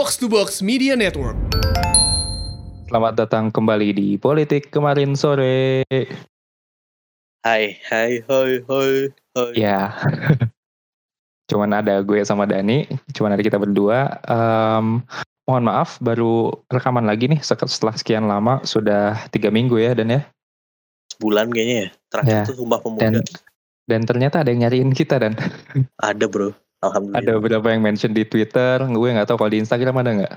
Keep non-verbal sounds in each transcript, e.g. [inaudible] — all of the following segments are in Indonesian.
Box to Box Media Network. Selamat datang kembali di Politik kemarin sore. Hai, hai, hoi, hoi, hoi. Ya, [laughs] cuman ada gue sama Dani, cuman ada kita berdua. Em, mohon maaf, baru rekaman lagi nih setelah sekian lama, sudah tiga minggu ya Dan ya. Sebulan kayaknya ya. Terakhir Ya, tuh Sumpah Pemuda. Dan dan ternyata ada yang nyariin kita dan Ada bro. Alhamdulillah. ada beberapa yang mention di Twitter, gue nggak tahu kalau di Instagram ada nggak.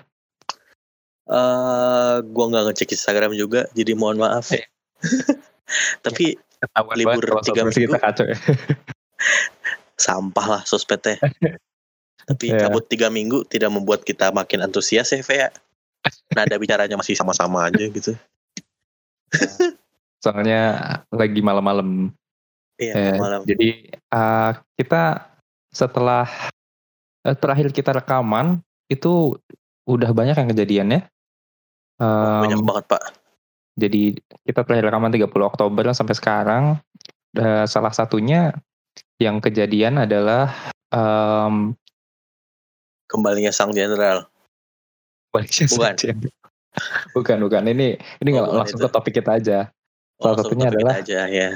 Eh, gua nggak ngecek Instagram juga, jadi mohon maaf. Eh. [laughs] Tapi Ketahuan Libur tiga sosmed kita minggu. kacau ya. [laughs] sampah lah sosmednya. [laughs] Tapi Ya. cabut tiga minggu tidak membuat kita makin antusias ya, Vea. Nada bicaranya masih sama-sama aja gitu. Soalnya lagi malam-malam Iya, Eh, malam. Jadi uh, kita setelah eh, terakhir kita rekaman itu udah banyak yang kejadian ya. Oh, Um, banyak banget pak. jadi kita terakhir rekaman 30 Oktober sampai sekarang. Eh, salah satunya yang kejadian adalah um, Kembalinya sang jenderal. Bukan. [laughs] bukan bukan ini ini nggak Oh, langsung itu. ke topik kita aja. Oh, Salah satunya adalah- aja ya.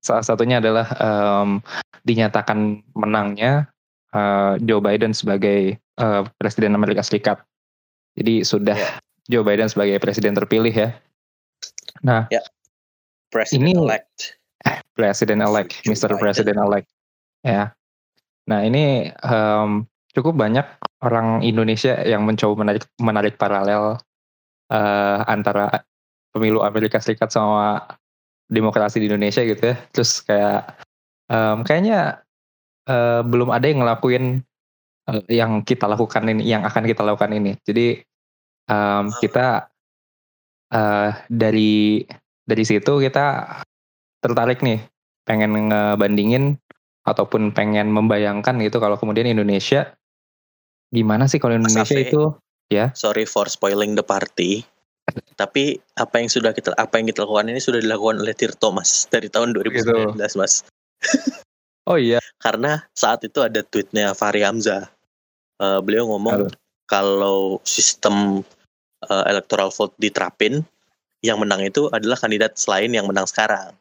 Salah satunya adalah em, dinyatakan menangnya eh, Joe Biden sebagai eh, Presiden Amerika Serikat. Jadi sudah Ya. Joe Biden sebagai Presiden terpilih ya. Nah, President Ini- elect. Presiden elect, Joe Mr. Biden. President elect. Ya. Nah ini em, cukup banyak orang Indonesia yang mencoba menarik menarik paralel eh, antara pemilu Amerika Serikat sama demokrasi di Indonesia gitu ya. Terus kayak em, kayaknya eh, belum ada yang ngelakuin eh, yang kita lakukan ini, yang akan kita lakukan ini. Jadi em, kita eh, dari dari situ kita tertarik nih pengen ngebandingin ataupun pengen membayangkan gitu kalau kemudian Indonesia gimana sih kalau Mas Indonesia Afe. itu sorry for spoiling the party. Tapi apa yang sudah kita apa yang kita lakukan ini sudah dilakukan oleh Tirto Mas dari tahun 2019 Mas. [laughs] oh iya Karena saat itu ada tweetnya Fahri Hamzah. Eh, beliau ngomong Halo. kalau sistem eh, electoral vote diterapin, yang menang itu adalah kandidat selain yang menang sekarang.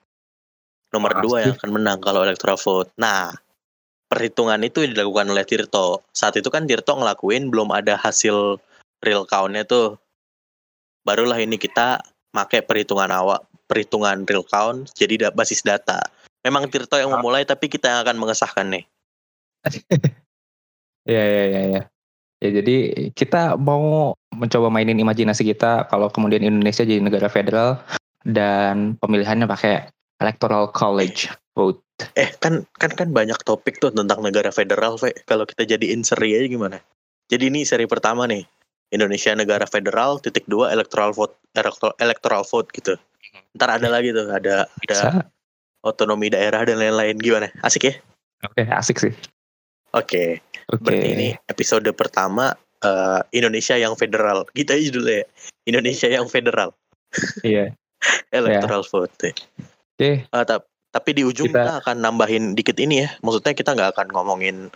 Nomor Pasti. dua yang akan menang kalau electoral vote. Nah, perhitungan itu dilakukan oleh Tirto. Saat itu kan Tirto ngelakuin belum ada hasil real count-nya tuh. Barulah ini kita pakai perhitungan awal, perhitungan real count jadi da- basis data. Memang Tirto yang Ah. memulai tapi kita yang akan mengesahkan nih. [laughs] ya ya ya ya ya jadi kita mau mencoba mainin imajinasi kita kalau kemudian Indonesia jadi negara federal dan pemilihannya pakai electoral college vote Eh kan kan kan banyak topik tuh tentang negara federal. Kalau kita jadiin seri aja gimana? Jadi ini seri pertama nih. Indonesia negara federal titik dua electoral vote electoral, electoral vote gitu. Ntar ada lagi tuh ada ada bisa otonomi daerah dan lain-lain gimana? Asik ya? oke asik sih Oke. oke Berarti ini episode pertama eh, Indonesia yang federal. Gitu aja dulu ya. Indonesia yang federal iya [laughs] electoral vote. oke Eh, tap- tapi di ujung Kita- kita, akan nambahin dikit ini ya. Maksudnya kita nggak akan ngomongin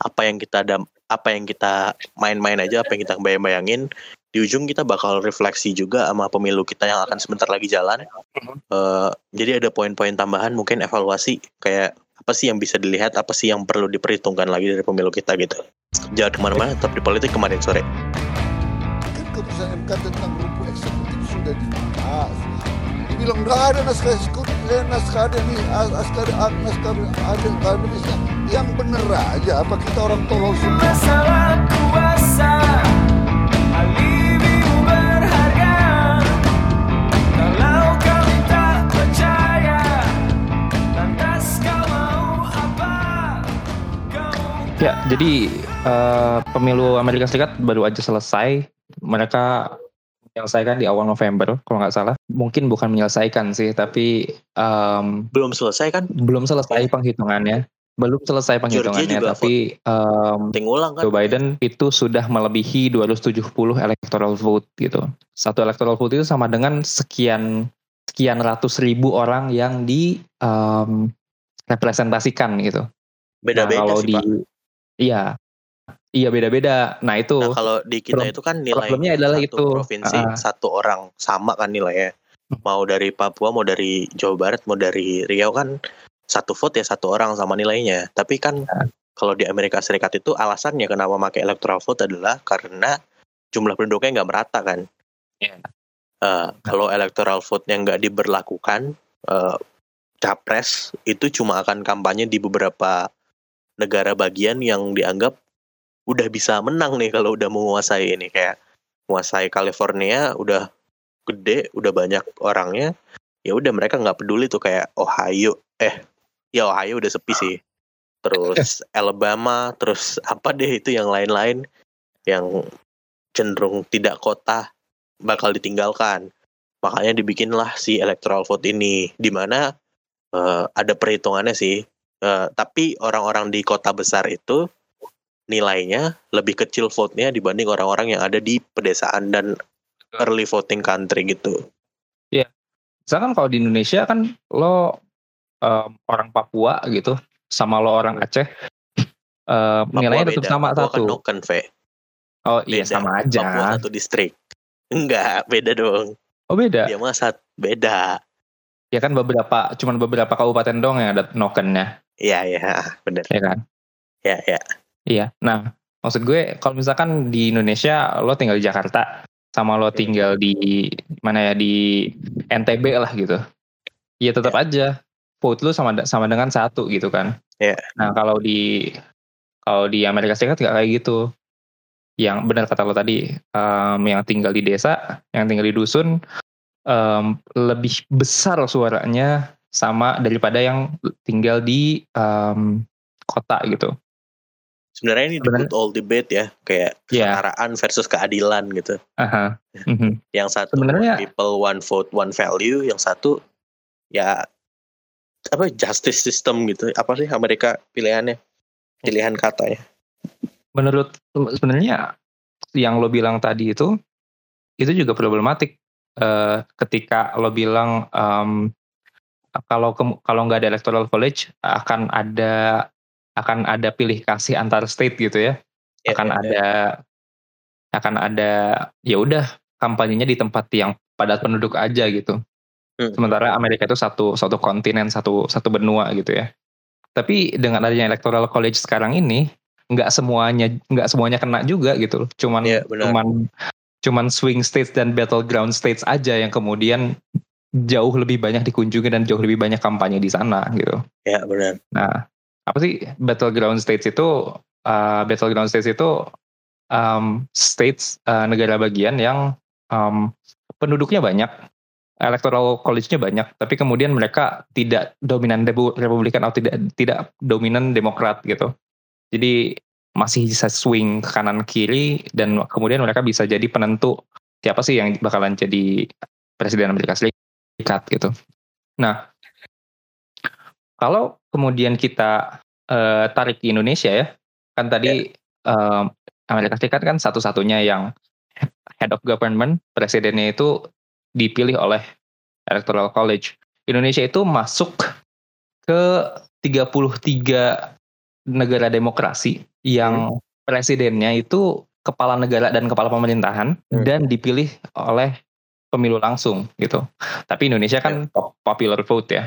apa yang kita ada, apa yang kita main-main aja, apa yang kita bayang-bayangin. Di ujung kita bakal refleksi juga sama pemilu kita yang akan sebentar lagi jalan. Eh, jadi ada poin-poin tambahan, mungkin evaluasi kayak apa sih yang bisa dilihat, apa sih yang perlu diperhitungkan lagi dari pemilu kita gitu. Jangan ke mana-mana, tetap di politik kemarin sore. kan keputusan MK tentang eksekutif sudah dibahas. Dibilang nggak ada naskah eksekutif, eh, naskah ada nih, as- naskah ada, ah, naskah ada, nggak ada bisa. Yang bener aja, apa kita orang tolol semua? Masalah kuasa Alibimu berharga Kalau kau tak percaya Lantas kau mau apa Kau Ya, jadi eh, pemilu Amerika Serikat baru aja selesai. Mereka menyelesaikan di awal November, kalau nggak salah. Mungkin bukan menyelesaikan sih, tapi em, Belum selesai kan? belum selesai penghitungannya. Belum selesai penghitungannya, tapi Ting ulang kan? Joe Biden itu sudah melebihi 270 electoral vote gitu. Satu electoral vote itu sama dengan sekian sekian ratus ribu orang yang di em, representasikan gitu. Beda-beda Nah, kalau sih, di Pak. iya. Iya beda-beda. Nah itu Nah kalau di kita itu kan nilainya problemnya adalah satu itu. provinsi Ah. satu orang sama kan nilainya. Mau dari Papua, mau dari Jawa Barat, mau dari Riau kan satu vote ya satu orang sama nilainya. Tapi kan Ah. kalau di Amerika Serikat itu alasannya kenapa pakai electoral vote adalah karena jumlah penduduknya nggak merata kan. Iya. Eh, kalau electoral vote-nya nggak diberlakukan, eh, capres itu cuma akan kampanye di beberapa negara bagian yang dianggap udah bisa menang nih kalau udah menguasai ini. Kayak menguasai California udah gede udah banyak orangnya ya udah mereka nggak peduli tuh kayak Ohio. Eh ya Ohio udah sepi sih. Terus [laughs] Alabama terus apa deh itu yang lain-lain yang cenderung tidak kota bakal ditinggalkan. Makanya dibikinlah si electoral vote ini di mana eh, ada perhitungannya sih. Eh, tapi orang-orang di kota besar itu nilainya lebih kecil vote-nya dibanding orang-orang yang ada di pedesaan dan early voting country gitu. misalkan kalau di Indonesia kan lo em, orang Papua gitu sama lo orang Aceh [laughs] em, Papua nilainya tetap sama Papua satu. kan Noken, Ve. oh iya Beda. sama aja. Papua satu distrik. [laughs] Enggak, beda dong. Oh beda. Dia mah sat beda. Ya kan beberapa cuman beberapa kabupaten dong yang ada nokennya, Iya, iya, bener. ya kan? Ya, ya. Iya. Nah, maksud gue kalau misalkan di Indonesia lo tinggal di Jakarta sama lo tinggal di mana ya di NTB lah gitu. Ya tetap aja vote lo sama sama dengan satu gitu kan. Iya. Nah, kalau di kalau di Amerika Serikat nggak kayak gitu. Yang benar kata lo tadi, em, yang tinggal di desa, yang tinggal di dusun em, lebih besar suaranya sama daripada yang tinggal di em, kota gitu. Sebenarnya ini Sebenarnya- debut all debate ya, kayak Iya. kesetaraan versus keadilan gitu. Aha. Mhm. Yang satu Sebenarnya- people one vote one value, yang satu ya apa justice system gitu. Apa sih Amerika pilihannya? Pilihan katanya. menurut sebenarnya yang lo bilang tadi itu itu juga problematik Eh, ketika lo bilang em, kalau kalau nggak ada electoral college akan ada akan ada pilih kasih antar state gitu ya Ya, akan ya, ya. ada akan ada ya udah kampanyenya di tempat yang padat penduduk aja gitu Hmm. sementara Amerika itu satu satu kontinen satu satu benua gitu ya tapi dengan adanya electoral college sekarang ini nggak semuanya nggak semuanya kena juga gitu cuman benar. cuman cuman swing states dan battleground states aja yang kemudian jauh lebih banyak dikunjungi dan jauh lebih banyak kampanye di sana gitu Ya benar. Nah, apa sih battleground states itu? uh, battleground states itu um, states uh, negara bagian yang um, penduduknya banyak, electoral college-nya banyak, tapi kemudian mereka tidak dominan repu- republikan atau tidak tidak dominan demokrat gitu. Jadi masih bisa swing ke kanan kiri dan kemudian mereka bisa jadi penentu siapa sih yang bakalan jadi presiden Amerika Serikat gitu. Nah, kalau kemudian kita eh, tarik di Indonesia ya, kan tadi em, Amerika Serikat kan satu-satunya yang head of government, presidennya itu dipilih oleh electoral college. Indonesia itu masuk ke 33 negara demokrasi yang presidennya itu kepala negara dan kepala pemerintahan Hmm. dan dipilih oleh pemilu langsung gitu. Tapi Indonesia kan pop- popular vote ya.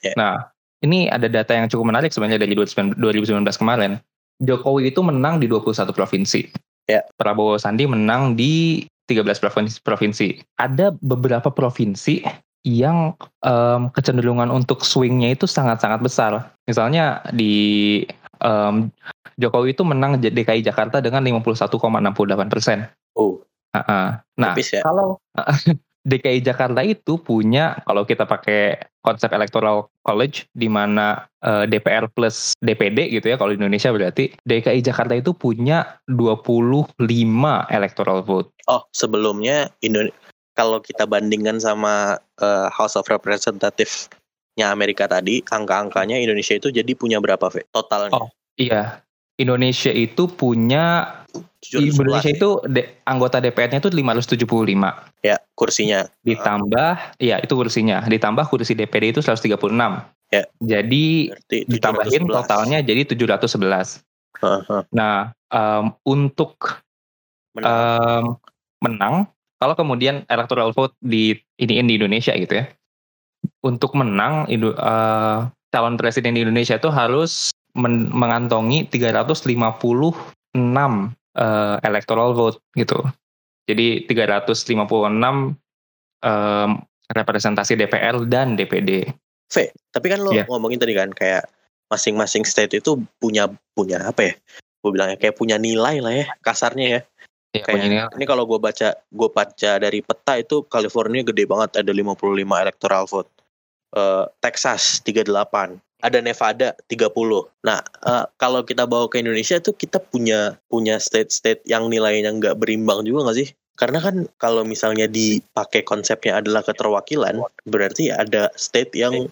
Ya. Nah, ini ada data yang cukup menarik sebenarnya dari 2019 2019 kemarin. Jokowi itu menang di 21 provinsi. Ya. Prabowo Sandi menang di 13 provinsi. provinsi. Ada beberapa provinsi yang em, kecenderungan untuk swingnya itu sangat-sangat besar. Misalnya di em, Jokowi itu menang DKI Jakarta dengan 51,68 persen. Oh, Nah, Tipis ya. kalau [laughs] DKI Jakarta itu punya kalau kita pakai konsep electoral college di mana eh, DPR plus DPD gitu ya kalau di Indonesia berarti DKI Jakarta itu punya 25 electoral vote. oh sebelumnya Indo kalau kita bandingkan sama eh, House of Representative-nya Amerika tadi, angka-angkanya Indonesia itu jadi punya berapa, Ve? Totalnya? Oh, Iya. Indonesia itu punya di 711 Indonesia ya? itu de- anggota DPR-nya itu 575 ya kursinya. ditambah ya itu kursinya ditambah kursi DPD itu 136. Ya. Jadi Berarti ditambahin 711. totalnya jadi 711. Heeh. Nah, em, untuk Menang. em, menang kalau kemudian electoral vote di iniin di Indonesia gitu ya. Untuk menang Indo- eh, calon presiden di Indonesia itu harus men- mengantongi 356 eh, electoral vote gitu. Jadi 356 em, representasi DPR dan DPD. V, tapi kan lo Iya. ngomongin tadi kan kayak masing-masing state itu punya punya apa ya? Gue bilangnya kayak punya nilai lah ya, kasarnya ya. Ya, Kayak ini ini kalau gue baca gue baca dari peta itu California gede banget ada 55 electoral vote. Eh, Texas 38, ada Nevada 30. Nah, eh, kalau kita bawa ke Indonesia tuh kita punya punya state-state yang nilainya nggak berimbang juga nggak sih? Karena kan kalau misalnya dipakai konsepnya adalah keterwakilan, berarti ada state yang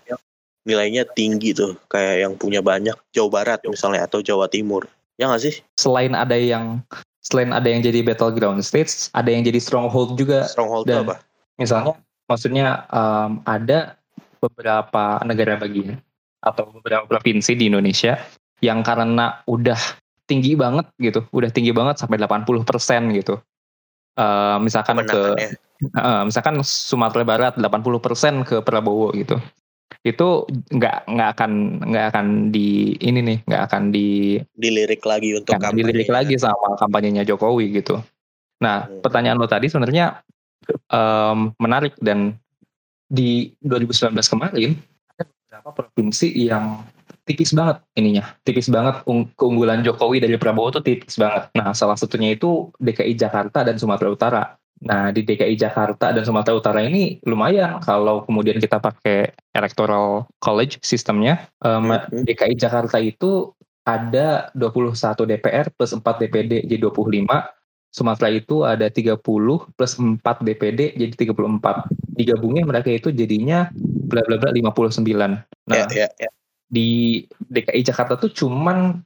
nilainya tinggi tuh, kayak yang punya banyak Jawa Barat misalnya atau Jawa Timur. Ya nggak sih? selain ada yang selain ada yang jadi battleground states, ada yang jadi stronghold juga. Stronghold Dan- apa? Misalnya, maksudnya em, ada beberapa negara bagian atau beberapa provinsi di Indonesia yang karena udah tinggi banget gitu, udah tinggi banget sampai 80% gitu. Eh, misalkan ke eh, misalkan Sumatera Barat 80% ke Prabowo gitu. Itu nggak nggak akan nggak akan di ini nih, nggak akan di dilirik lagi untuk yang dilirik kampanye. lagi sama kampanyenya Jokowi gitu. Nah, Hmm. pertanyaan lo tadi sebenarnya em, menarik dan di 2019 kemarin beberapa provinsi yang tipis banget ininya, tipis banget ung- keunggulan Jokowi dari Prabowo tuh tipis banget. Nah, salah satunya itu DKI Jakarta dan Sumatera Utara. Nah, di DKI Jakarta dan Sumatera Utara ini lumayan kalau kemudian kita pakai electoral college sistemnya. em, Mhm. DKI Jakarta itu ada 21 DPR plus 4 DPD jadi 25. Sumatera itu ada 30 plus 4 DPD jadi 34. Digabungnya mereka itu jadinya bla bla bla 59. Nah, Ya, ya, ya. di DKI Jakarta tuh cuman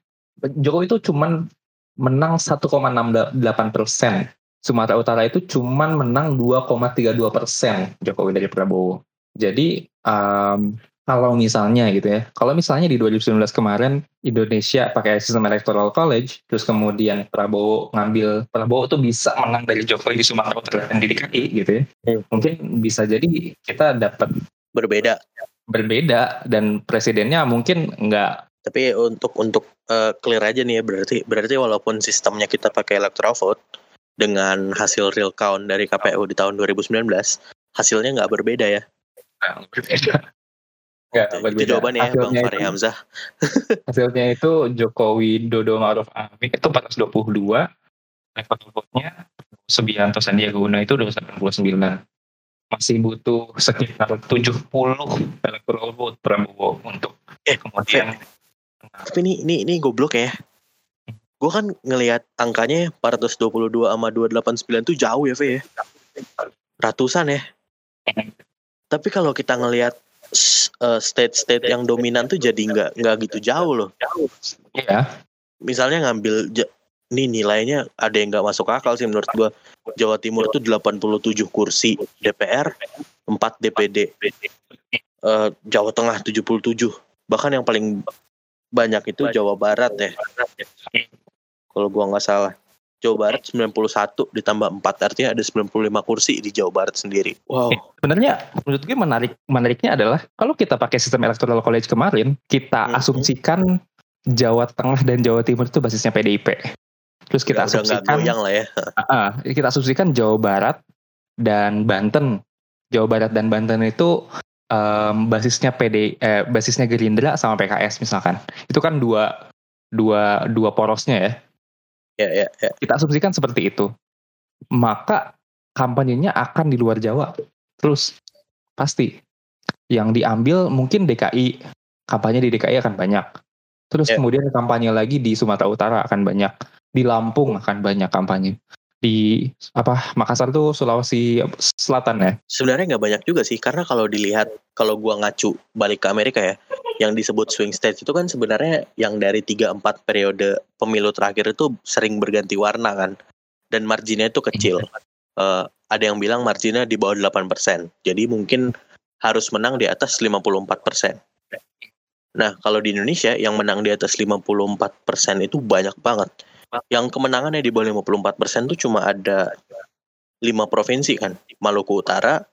Jokowi itu cuman menang 1,68 persen. Sumatera Utara itu cuman menang 2,32 persen Jokowi dari Prabowo. Jadi em, kalau misalnya gitu ya, kalau misalnya di 2019 kemarin Indonesia pakai sistem electoral college, terus kemudian Prabowo ngambil Prabowo tuh bisa menang dari Jokowi di Sumatera Utara dan di DKI gitu ya, Hmm. mungkin bisa jadi kita dapat berbeda. berbeda dan presidennya mungkin nggak Tapi untuk untuk eh, clear aja nih ya berarti berarti walaupun sistemnya kita pakai electoral vote dengan hasil real count dari KPU di tahun 2019 hasilnya nggak berbeda ya. berbeda. Nggak Itu jawabannya ya Bang Fahri itu, Hamzah. [laughs] hasilnya itu Jokowi Dodo Ma'ruf Amin itu 422 level vote-nya Subianto Sandiaga Uno itu 289 masih butuh sekitar 70 electoral vote Prabowo untuk Eh, kemudian Tapi ini ini ini goblok ya. Gue kan ngelihat angkanya 422 sama 289 tuh jauh ya, Fe ya. Ratusan ya. Tapi kalau kita ngelihat state-state yang dominan tuh jadi nggak nggak gitu jauh loh. ya Misalnya ngambil ini nilainya ada yang nggak masuk akal sih menurut gua. Jawa Timur tuh 87 kursi DPR, 4 DPD. Eh, Jawa Tengah 77. Bahkan yang paling banyak itu Jawa Barat ya. Kalau gua nggak salah. Jawa Barat 91 ditambah 4 artinya ada 95 kursi di Jawa Barat sendiri. Wow. sebenarnya menurut gue menarik menariknya adalah kalau kita pakai sistem electoral college kemarin kita Mhm. asumsikan Jawa Tengah dan Jawa Timur itu basisnya PDIP terus kita nggak asumsikan lah ya. [laughs] Ah, kita asumsikan Jawa Barat dan Banten. Jawa Barat dan Banten itu em, basisnya PD, eh, basisnya Gerindra sama PKS misalkan. Itu kan dua dua dua porosnya ya. Ya ya ya. Kita asumsikan seperti itu. Maka kampanyenya akan di luar Jawa. Terus pasti yang diambil mungkin DKI kampanye di DKI akan banyak. Terus Ya. kemudian kampanye lagi di Sumatera Utara akan banyak. Di Lampung akan banyak kampanye. Di apa Makassar tuh Sulawesi Selatan ya. sebenarnya nggak banyak juga sih karena kalau dilihat kalau gua ngacu balik ke Amerika ya yang disebut swing states itu kan sebenarnya yang dari 3-4 periode pemilu terakhir itu sering berganti warna kan dan marginnya itu kecil. Eh, ada yang bilang marginnya di bawah 8% jadi mungkin harus menang di atas 54% nah kalau di Indonesia yang menang di atas 54% itu banyak banget yang kemenangannya di bawah 54% tuh cuma ada lima provinsi kan. Maluku Utara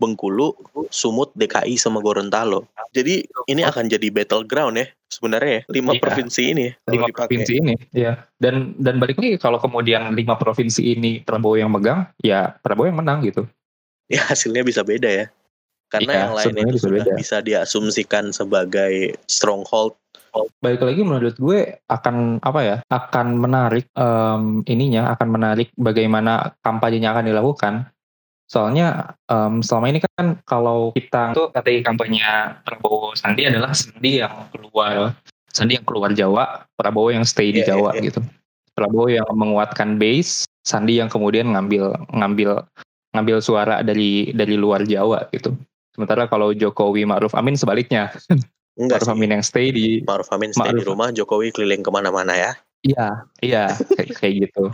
Bengkulu Sumut DKI sama Gorontalo. Jadi ini akan jadi battleground ya sebenarnya ya lima Iya. provinsi ini kalau lima dipakai. provinsi ini ya dan dan balik lagi kalau kemudian lima provinsi ini Prabowo yang megang ya Prabowo yang menang gitu. Ya hasilnya bisa beda ya karena Iya, yang lain itu bisa sudah beda. bisa diasumsikan sebagai stronghold balik lagi menurut gue akan apa ya akan menarik em, ininya akan menarik bagaimana kampanyenya akan dilakukan soalnya em, selama ini kan kalau kita tuh strategi kampanye Prabowo Sandi adalah Sandi yang keluar Sandi yang keluar Jawa Prabowo yang stay di Iya, Jawa iya, iya. gitu Prabowo yang menguatkan base Sandi yang kemudian ngambil ngambil ngambil suara dari dari luar Jawa gitu sementara kalau Jokowi Ma'ruf Amin sebaliknya [laughs] enggak Ma'ruf sih Amin yang stay di Ma'ruf Amin stay di Ma'ruf. rumah Jokowi keliling ke mana-mana ya Iya, iya, kayak, kayak gitu.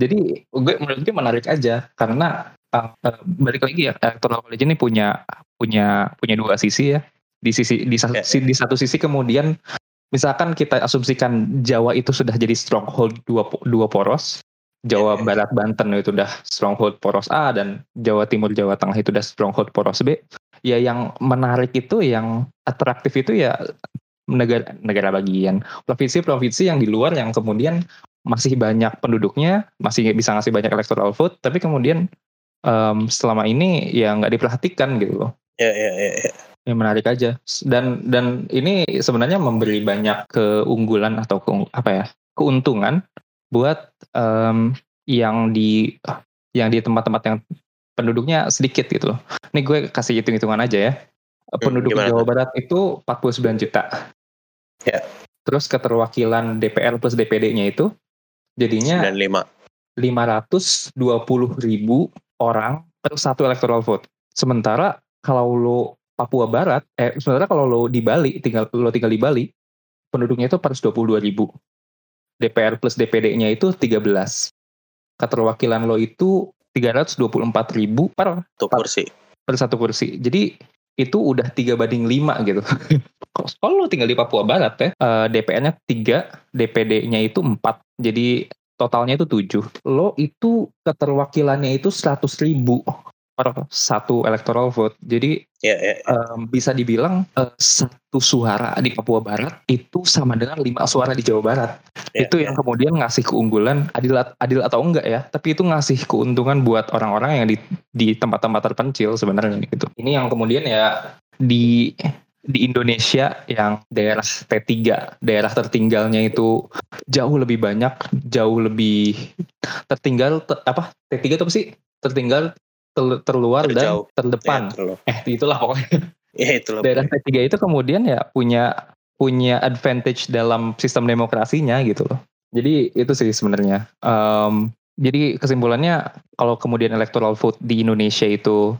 Jadi gue menurut gue menarik aja karena uh, uh, balik lagi ya electoral college ini punya punya punya dua sisi ya. Di sisi di, si- di satu sisi kemudian misalkan kita asumsikan Jawa itu sudah jadi stronghold dua dua poros. Jawa. Barat Banten itu udah stronghold poros A dan Jawa Timur Jawa Tengah itu udah stronghold poros B. Ya yang menarik itu yang atraktif itu ya negara negara bagian provinsi-provinsi yang di luar yang kemudian masih banyak penduduknya, masih bisa ngasih banyak electoral vote, tapi kemudian em, selama ini ya nggak diperhatikan gitu loh. ya ya ya, ya. Yang menarik aja. Dan dan ini sebenarnya memberi banyak keunggulan atau keung- apa ya keuntungan buat em, yang di yang di tempat-tempat yang penduduknya sedikit gitu loh. Ini gue kasih hitung-hitungan aja ya. Penduduk gimana Jawa? Barat itu 49 juta. Ya. Terus keterwakilan DPR plus DPD-nya itu jadinya 95 520 ribu orang per satu electoral vote. Sementara kalau lo Papua Barat, eh sementara kalau lo di Bali, tinggal lo tinggal di Bali, penduduknya itu 422 ribu. DPR plus DPD-nya itu 13. Keterwakilan lo itu 324 ribu per, tuh kursi per satu kursi. Jadi itu udah tiga banding 5 gitu. [laughs] Kalau lo tinggal di Papua Barat ya, eh, DPR-nya 3, DPD-nya itu 4. Jadi totalnya itu 7. Lo itu keterwakilannya itu 100 ribu per satu electoral vote. Jadi ya ya ya. em, bisa dibilang eh, satu suara di Papua Barat itu sama dengan lima suara di Jawa Barat. Ya, itu ya. yang kemudian ngasih keunggulan adil adil atau enggak ya, tapi itu ngasih keuntungan buat orang-orang yang di di tempat-tempat terpencil sebenarnya gitu. Ini yang kemudian ya di di Indonesia yang daerah T3, daerah tertinggalnya itu jauh lebih banyak, jauh lebih tertinggal te- apa T3 itu apa sih? Tertinggal terluar Terjauh. dan terdepan. Ya. Eh itulah pokoknya [laughs] ya itu loh daerah T3 itu kemudian ya punya punya advantage dalam sistem demokrasinya gitu loh. Jadi itu sih sebenarnya. Em, jadi kesimpulannya kalau kemudian electoral vote di Indonesia itu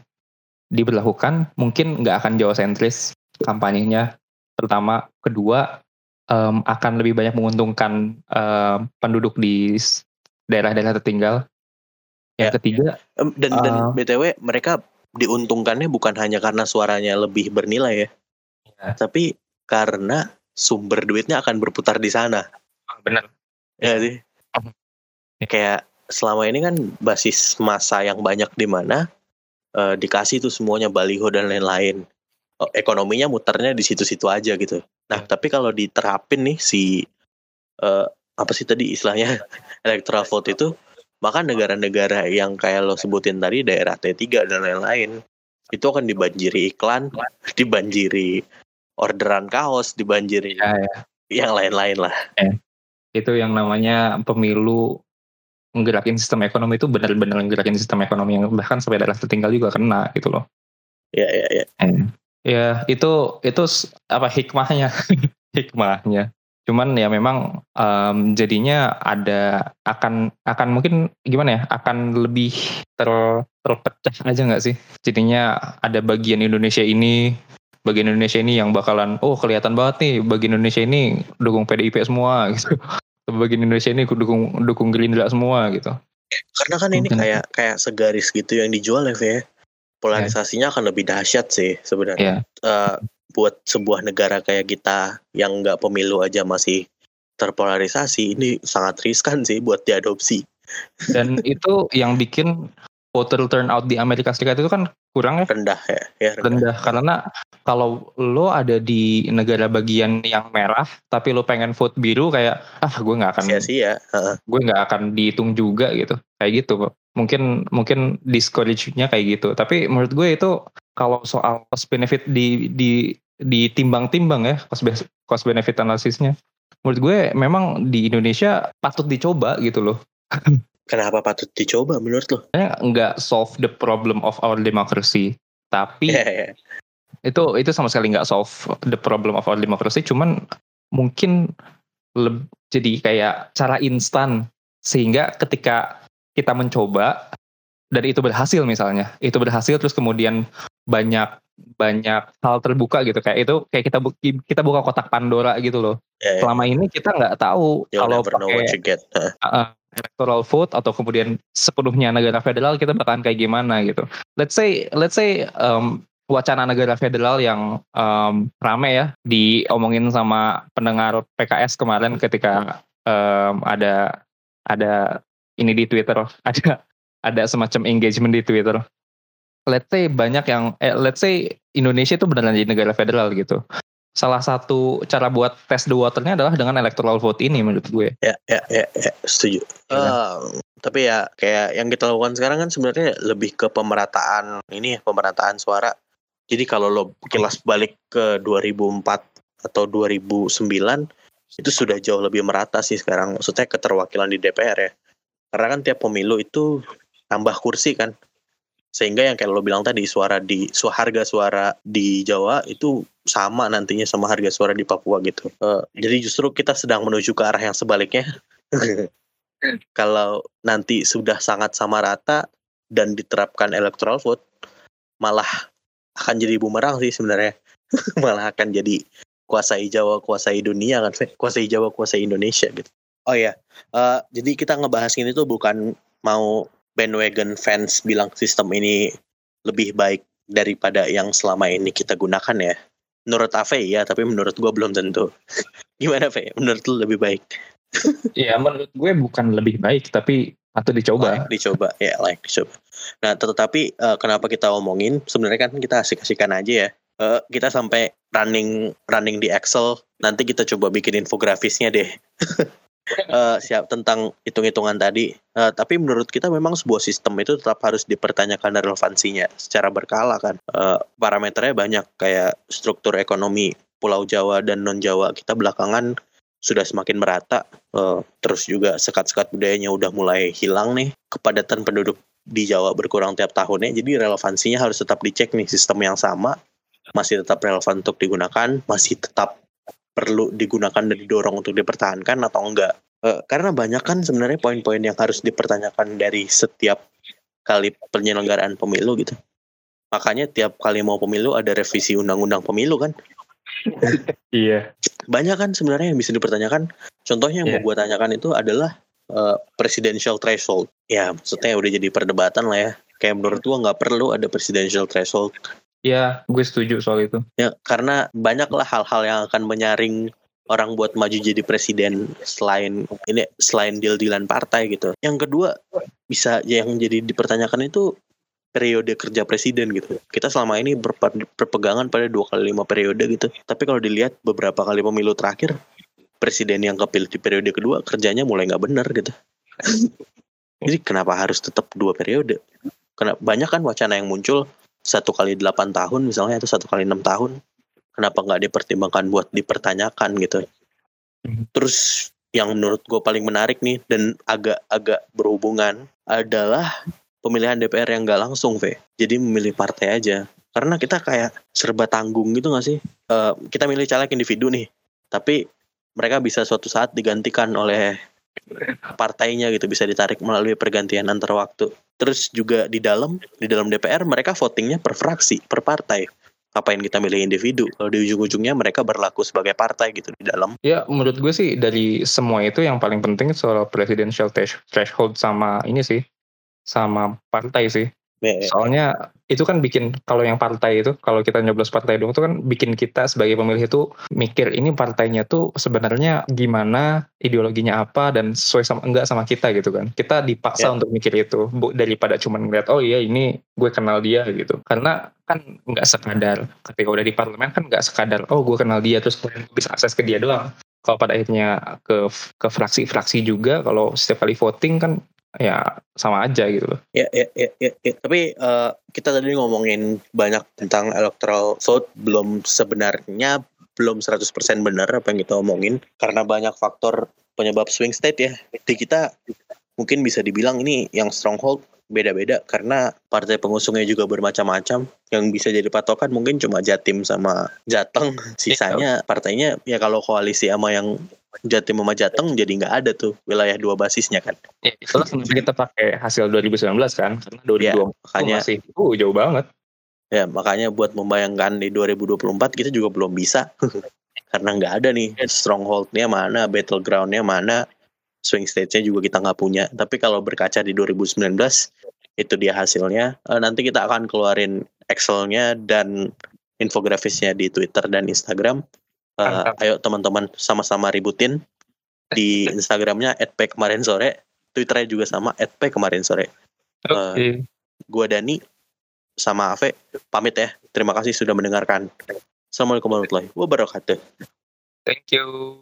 diberlakukan, mungkin nggak akan Jawa sentris kampanyenya. Pertama, kedua em, akan lebih banyak menguntungkan em, penduduk di daerah-daerah tertinggal. Yang Ya. ketiga, dan dan Ah. btw mereka diuntungkannya bukan hanya karena suaranya lebih bernilai ya, Ya. tapi karena sumber duitnya akan berputar di sana. benar. Ya sih. Ya. Kayak selama ini kan basis masa yang banyak di mana eh, dikasih tuh semuanya baliho dan lain-lain. Oh, Ekonominya muternya di situ-situ aja gitu. Nah, tapi kalau diterapin nih si eh, apa sih tadi istilahnya [laughs] electoral vote itu, maka negara-negara yang kayak lo sebutin tadi daerah T3 dan lain-lain itu akan dibanjiri iklan, dibanjiri orderan kaos, dibanjiri Ya, ya. yang lain-lain lah. itu yang namanya pemilu menggerakin sistem ekonomi itu benar-benar menggerakin sistem ekonomi yang bahkan sampai daerah tertinggal juga kena gitu loh. Ya ya ya. Ya itu itu apa hikmahnya [laughs] hikmahnya. Cuman ya memang em, jadinya ada akan akan mungkin gimana ya akan lebih ter, terpecah aja nggak sih? Jadinya ada bagian Indonesia ini bagian Indonesia ini yang bakalan oh kelihatan banget nih bagian Indonesia ini dukung PDIP semua [laughs] gitu. Bagian Indonesia ini dukung dukung Gerindra semua gitu. Karena kan ini kayak kayak segaris gitu yang dijual ya, Fe. Polarisasinya akan lebih dahsyat sih sebenarnya. Iya. Eh, buat sebuah negara kayak kita yang nggak pemilu aja masih terpolarisasi ini sangat riskan sih buat diadopsi. Dan [laughs] itu yang bikin voter turnout di Amerika Serikat itu kan kurang ya Rendah ya, ya rendah. rendah karena kalau lo ada di negara bagian yang merah tapi lo pengen vote biru kayak ah gue nggak akan Sia-sia. Heeh. gue nggak akan dihitung juga gitu kayak gitu mungkin mungkin discourage-nya kayak gitu tapi menurut gue itu kalau soal cost benefit di di ditimbang-timbang ya cost be- cost benefit analisisnya. Menurut gue memang di Indonesia patut dicoba gitu loh. [laughs] Kenapa patut dicoba menurut lo? Nggak solve the problem of our democracy. Tapi Iya, iya. itu itu sama sekali nggak solve the problem of our democracy. Cuman mungkin leb- jadi kayak cara instan. Sehingga ketika kita mencoba dan itu berhasil misalnya. Itu berhasil terus kemudian banyak banyak hal terbuka gitu kayak itu kayak kita bu- kita buka kotak Pandora gitu loh Iya, iya. selama ini kita nggak tahu You'll kalau pakai. Heeh. uh, electoral vote atau kemudian sepenuhnya negara federal kita bakalan kayak gimana gitu. Let's say let's say um, wacana negara federal yang um, rame ya diomongin sama pendengar PKS kemarin ketika um, ada ada ini di Twitter [laughs] ada ada semacam engagement di Twitter. Let's say banyak yang eh, let's say Indonesia itu beneran jadi negara federal gitu. Salah satu cara buat test the waternya adalah dengan electoral vote ini menurut gue. Ya, ya, ya, ya, setuju. Eh, tapi ya kayak yang kita lakukan sekarang kan sebenarnya lebih ke pemerataan ini ya, pemerataan suara. Jadi kalau lo kilas balik ke 2004 atau 2009 itu sudah jauh lebih merata sih sekarang. Maksudnya keterwakilan di DPR ya. Karena kan tiap pemilu itu tambah kursi kan. Sehingga yang kayak lo bilang tadi suara di su- harga suara di Jawa itu sama nantinya sama harga suara di Papua gitu. Eh, jadi justru kita sedang menuju ke arah yang sebaliknya. [laughs] Kalau nanti sudah sangat sama rata dan diterapkan electoral vote, malah akan jadi bumerang sih sebenarnya. [laughs] malah akan jadi kuasai Jawa, kuasai dunia kan, kuasai Jawa, kuasai Indonesia gitu. Oh ya, eh, jadi kita ngebahas ini tuh bukan mau bandwagon fans bilang sistem ini lebih baik daripada yang selama ini kita gunakan ya. Menurut Ave ya, tapi menurut gua belum tentu. [laughs] Gimana Fe? Menurut lu lebih baik? [laughs] Iya menurut gue bukan lebih baik tapi patut dicoba. Like dicoba, ya like dicoba. Nah, tetapi eh, kenapa kita omongin? Sebenarnya kan kita asik-asikan aja ya. Eh, kita sampai running running di Excel. Nanti kita coba bikin infografisnya deh. [laughs] Eh, siap tentang hitung-hitungan tadi. Eh, tapi menurut kita memang sebuah sistem itu tetap harus dipertanyakan relevansinya secara berkala kan. Eh, parameternya banyak kayak struktur ekonomi Pulau Jawa dan non Jawa kita belakangan sudah semakin merata. Eh, terus juga sekat-sekat budayanya udah mulai hilang nih. Kepadatan penduduk di Jawa berkurang tiap tahunnya. Jadi relevansinya harus tetap dicek nih sistem yang sama masih tetap relevan untuk digunakan, masih tetap perlu digunakan dan didorong untuk dipertahankan atau enggak. Eh, karena banyak kan sebenarnya poin-poin yang harus dipertanyakan dari setiap kali penyelenggaraan pemilu gitu. Makanya tiap kali mau pemilu ada revisi undang-undang pemilu kan. [laughs] Iya. Banyak kan sebenarnya yang bisa dipertanyakan. Contohnya yang Iya. mau gue tanyakan itu adalah eh, presidential threshold. Ya maksudnya udah jadi perdebatan lah ya. Kayak menurut gua nggak perlu ada presidential threshold Iya, gue setuju soal itu. Ya, karena banyaklah hal-hal yang akan menyaring orang buat maju jadi presiden selain ini selain deal-dealan partai gitu. Yang kedua bisa yang jadi dipertanyakan itu periode kerja presiden gitu. Kita selama ini berpegangan pada dua kali lima periode gitu. Tapi kalau dilihat beberapa kali pemilu terakhir, presiden yang kepilih di periode kedua kerjanya mulai nggak benar gitu. [laughs] Jadi kenapa harus tetap dua periode? Karena banyak kan wacana yang muncul satu kali delapan tahun misalnya atau satu kali enam tahun. Kenapa nggak dipertimbangkan buat dipertanyakan gitu? Mhm. terus yang menurut gue paling menarik nih dan agak-agak berhubungan adalah pemilihan DPR yang nggak langsung V jadi memilih partai aja. Karena kita kayak serba tanggung gitu nggak sih? Eh, kita milih caleg individu nih. Tapi mereka bisa suatu saat digantikan oleh partainya gitu bisa ditarik melalui pergantian antar waktu. Terus juga di dalam di dalam DPR mereka votingnya per fraksi per partai. Ngapain kita milih individu? Kalau di ujung-ujungnya mereka berlaku sebagai partai gitu di dalam. Ya menurut gue sih dari semua itu yang paling penting soal presidential thresh- threshold sama ini sih sama partai sih. Ya, ya. Soalnya itu kan bikin kalau yang partai itu kalau kita nyoblos partai dong itu kan bikin kita sebagai pemilih itu mikir ini partainya tuh sebenarnya gimana ideologinya apa dan sesuai sama enggak sama kita gitu kan. Kita dipaksa Ya. untuk mikir itu bu, daripada cuma ngeliat oh iya ini gue kenal dia gitu. Karena kan nggak sekadar ketika udah di parlemen kan nggak sekadar oh gue kenal dia terus gue bisa akses ke dia doang. Kalau pada akhirnya ke ke fraksi-fraksi juga kalau setiap kali voting kan ya sama aja gitu loh. Ya, ya, ya, ya, ya. Tapi eh, kita tadi ngomongin banyak tentang electoral vote belum sebenarnya belum 100% benar apa yang kita omongin karena banyak faktor penyebab swing state ya. Di kita mungkin bisa dibilang ini yang stronghold beda-beda karena partai pengusungnya juga bermacam-macam. Yang bisa jadi patokan mungkin cuma Jatim sama Jateng. Sisanya partainya ya kalau koalisi sama yang Jatim sama Jateng jadi nggak ada tuh wilayah dua basisnya kan. Ya, itulah kenapa kita pakai hasil 2019 kan karena 2020 Ya, makanya masih uh, jauh banget. Ya, makanya buat membayangkan di 2024 kita juga belum bisa. [laughs] Karena nggak ada nih stronghold-nya mana, battleground-nya mana, swing state-nya juga kita nggak punya. Tapi kalau berkaca di 2019, itu dia hasilnya. Eh, nanti kita akan keluarin Excel-nya dan infografisnya di Twitter dan Instagram. Eh, Mantap. ayo teman-teman sama-sama ributin di [laughs] Instagramnya @p kemarin sore, Twitternya juga sama @p kemarin sore. Oke. Gua Dani sama Ave pamit ya. Terima kasih sudah mendengarkan. Assalamualaikum warahmatullahi wabarakatuh. Thank you.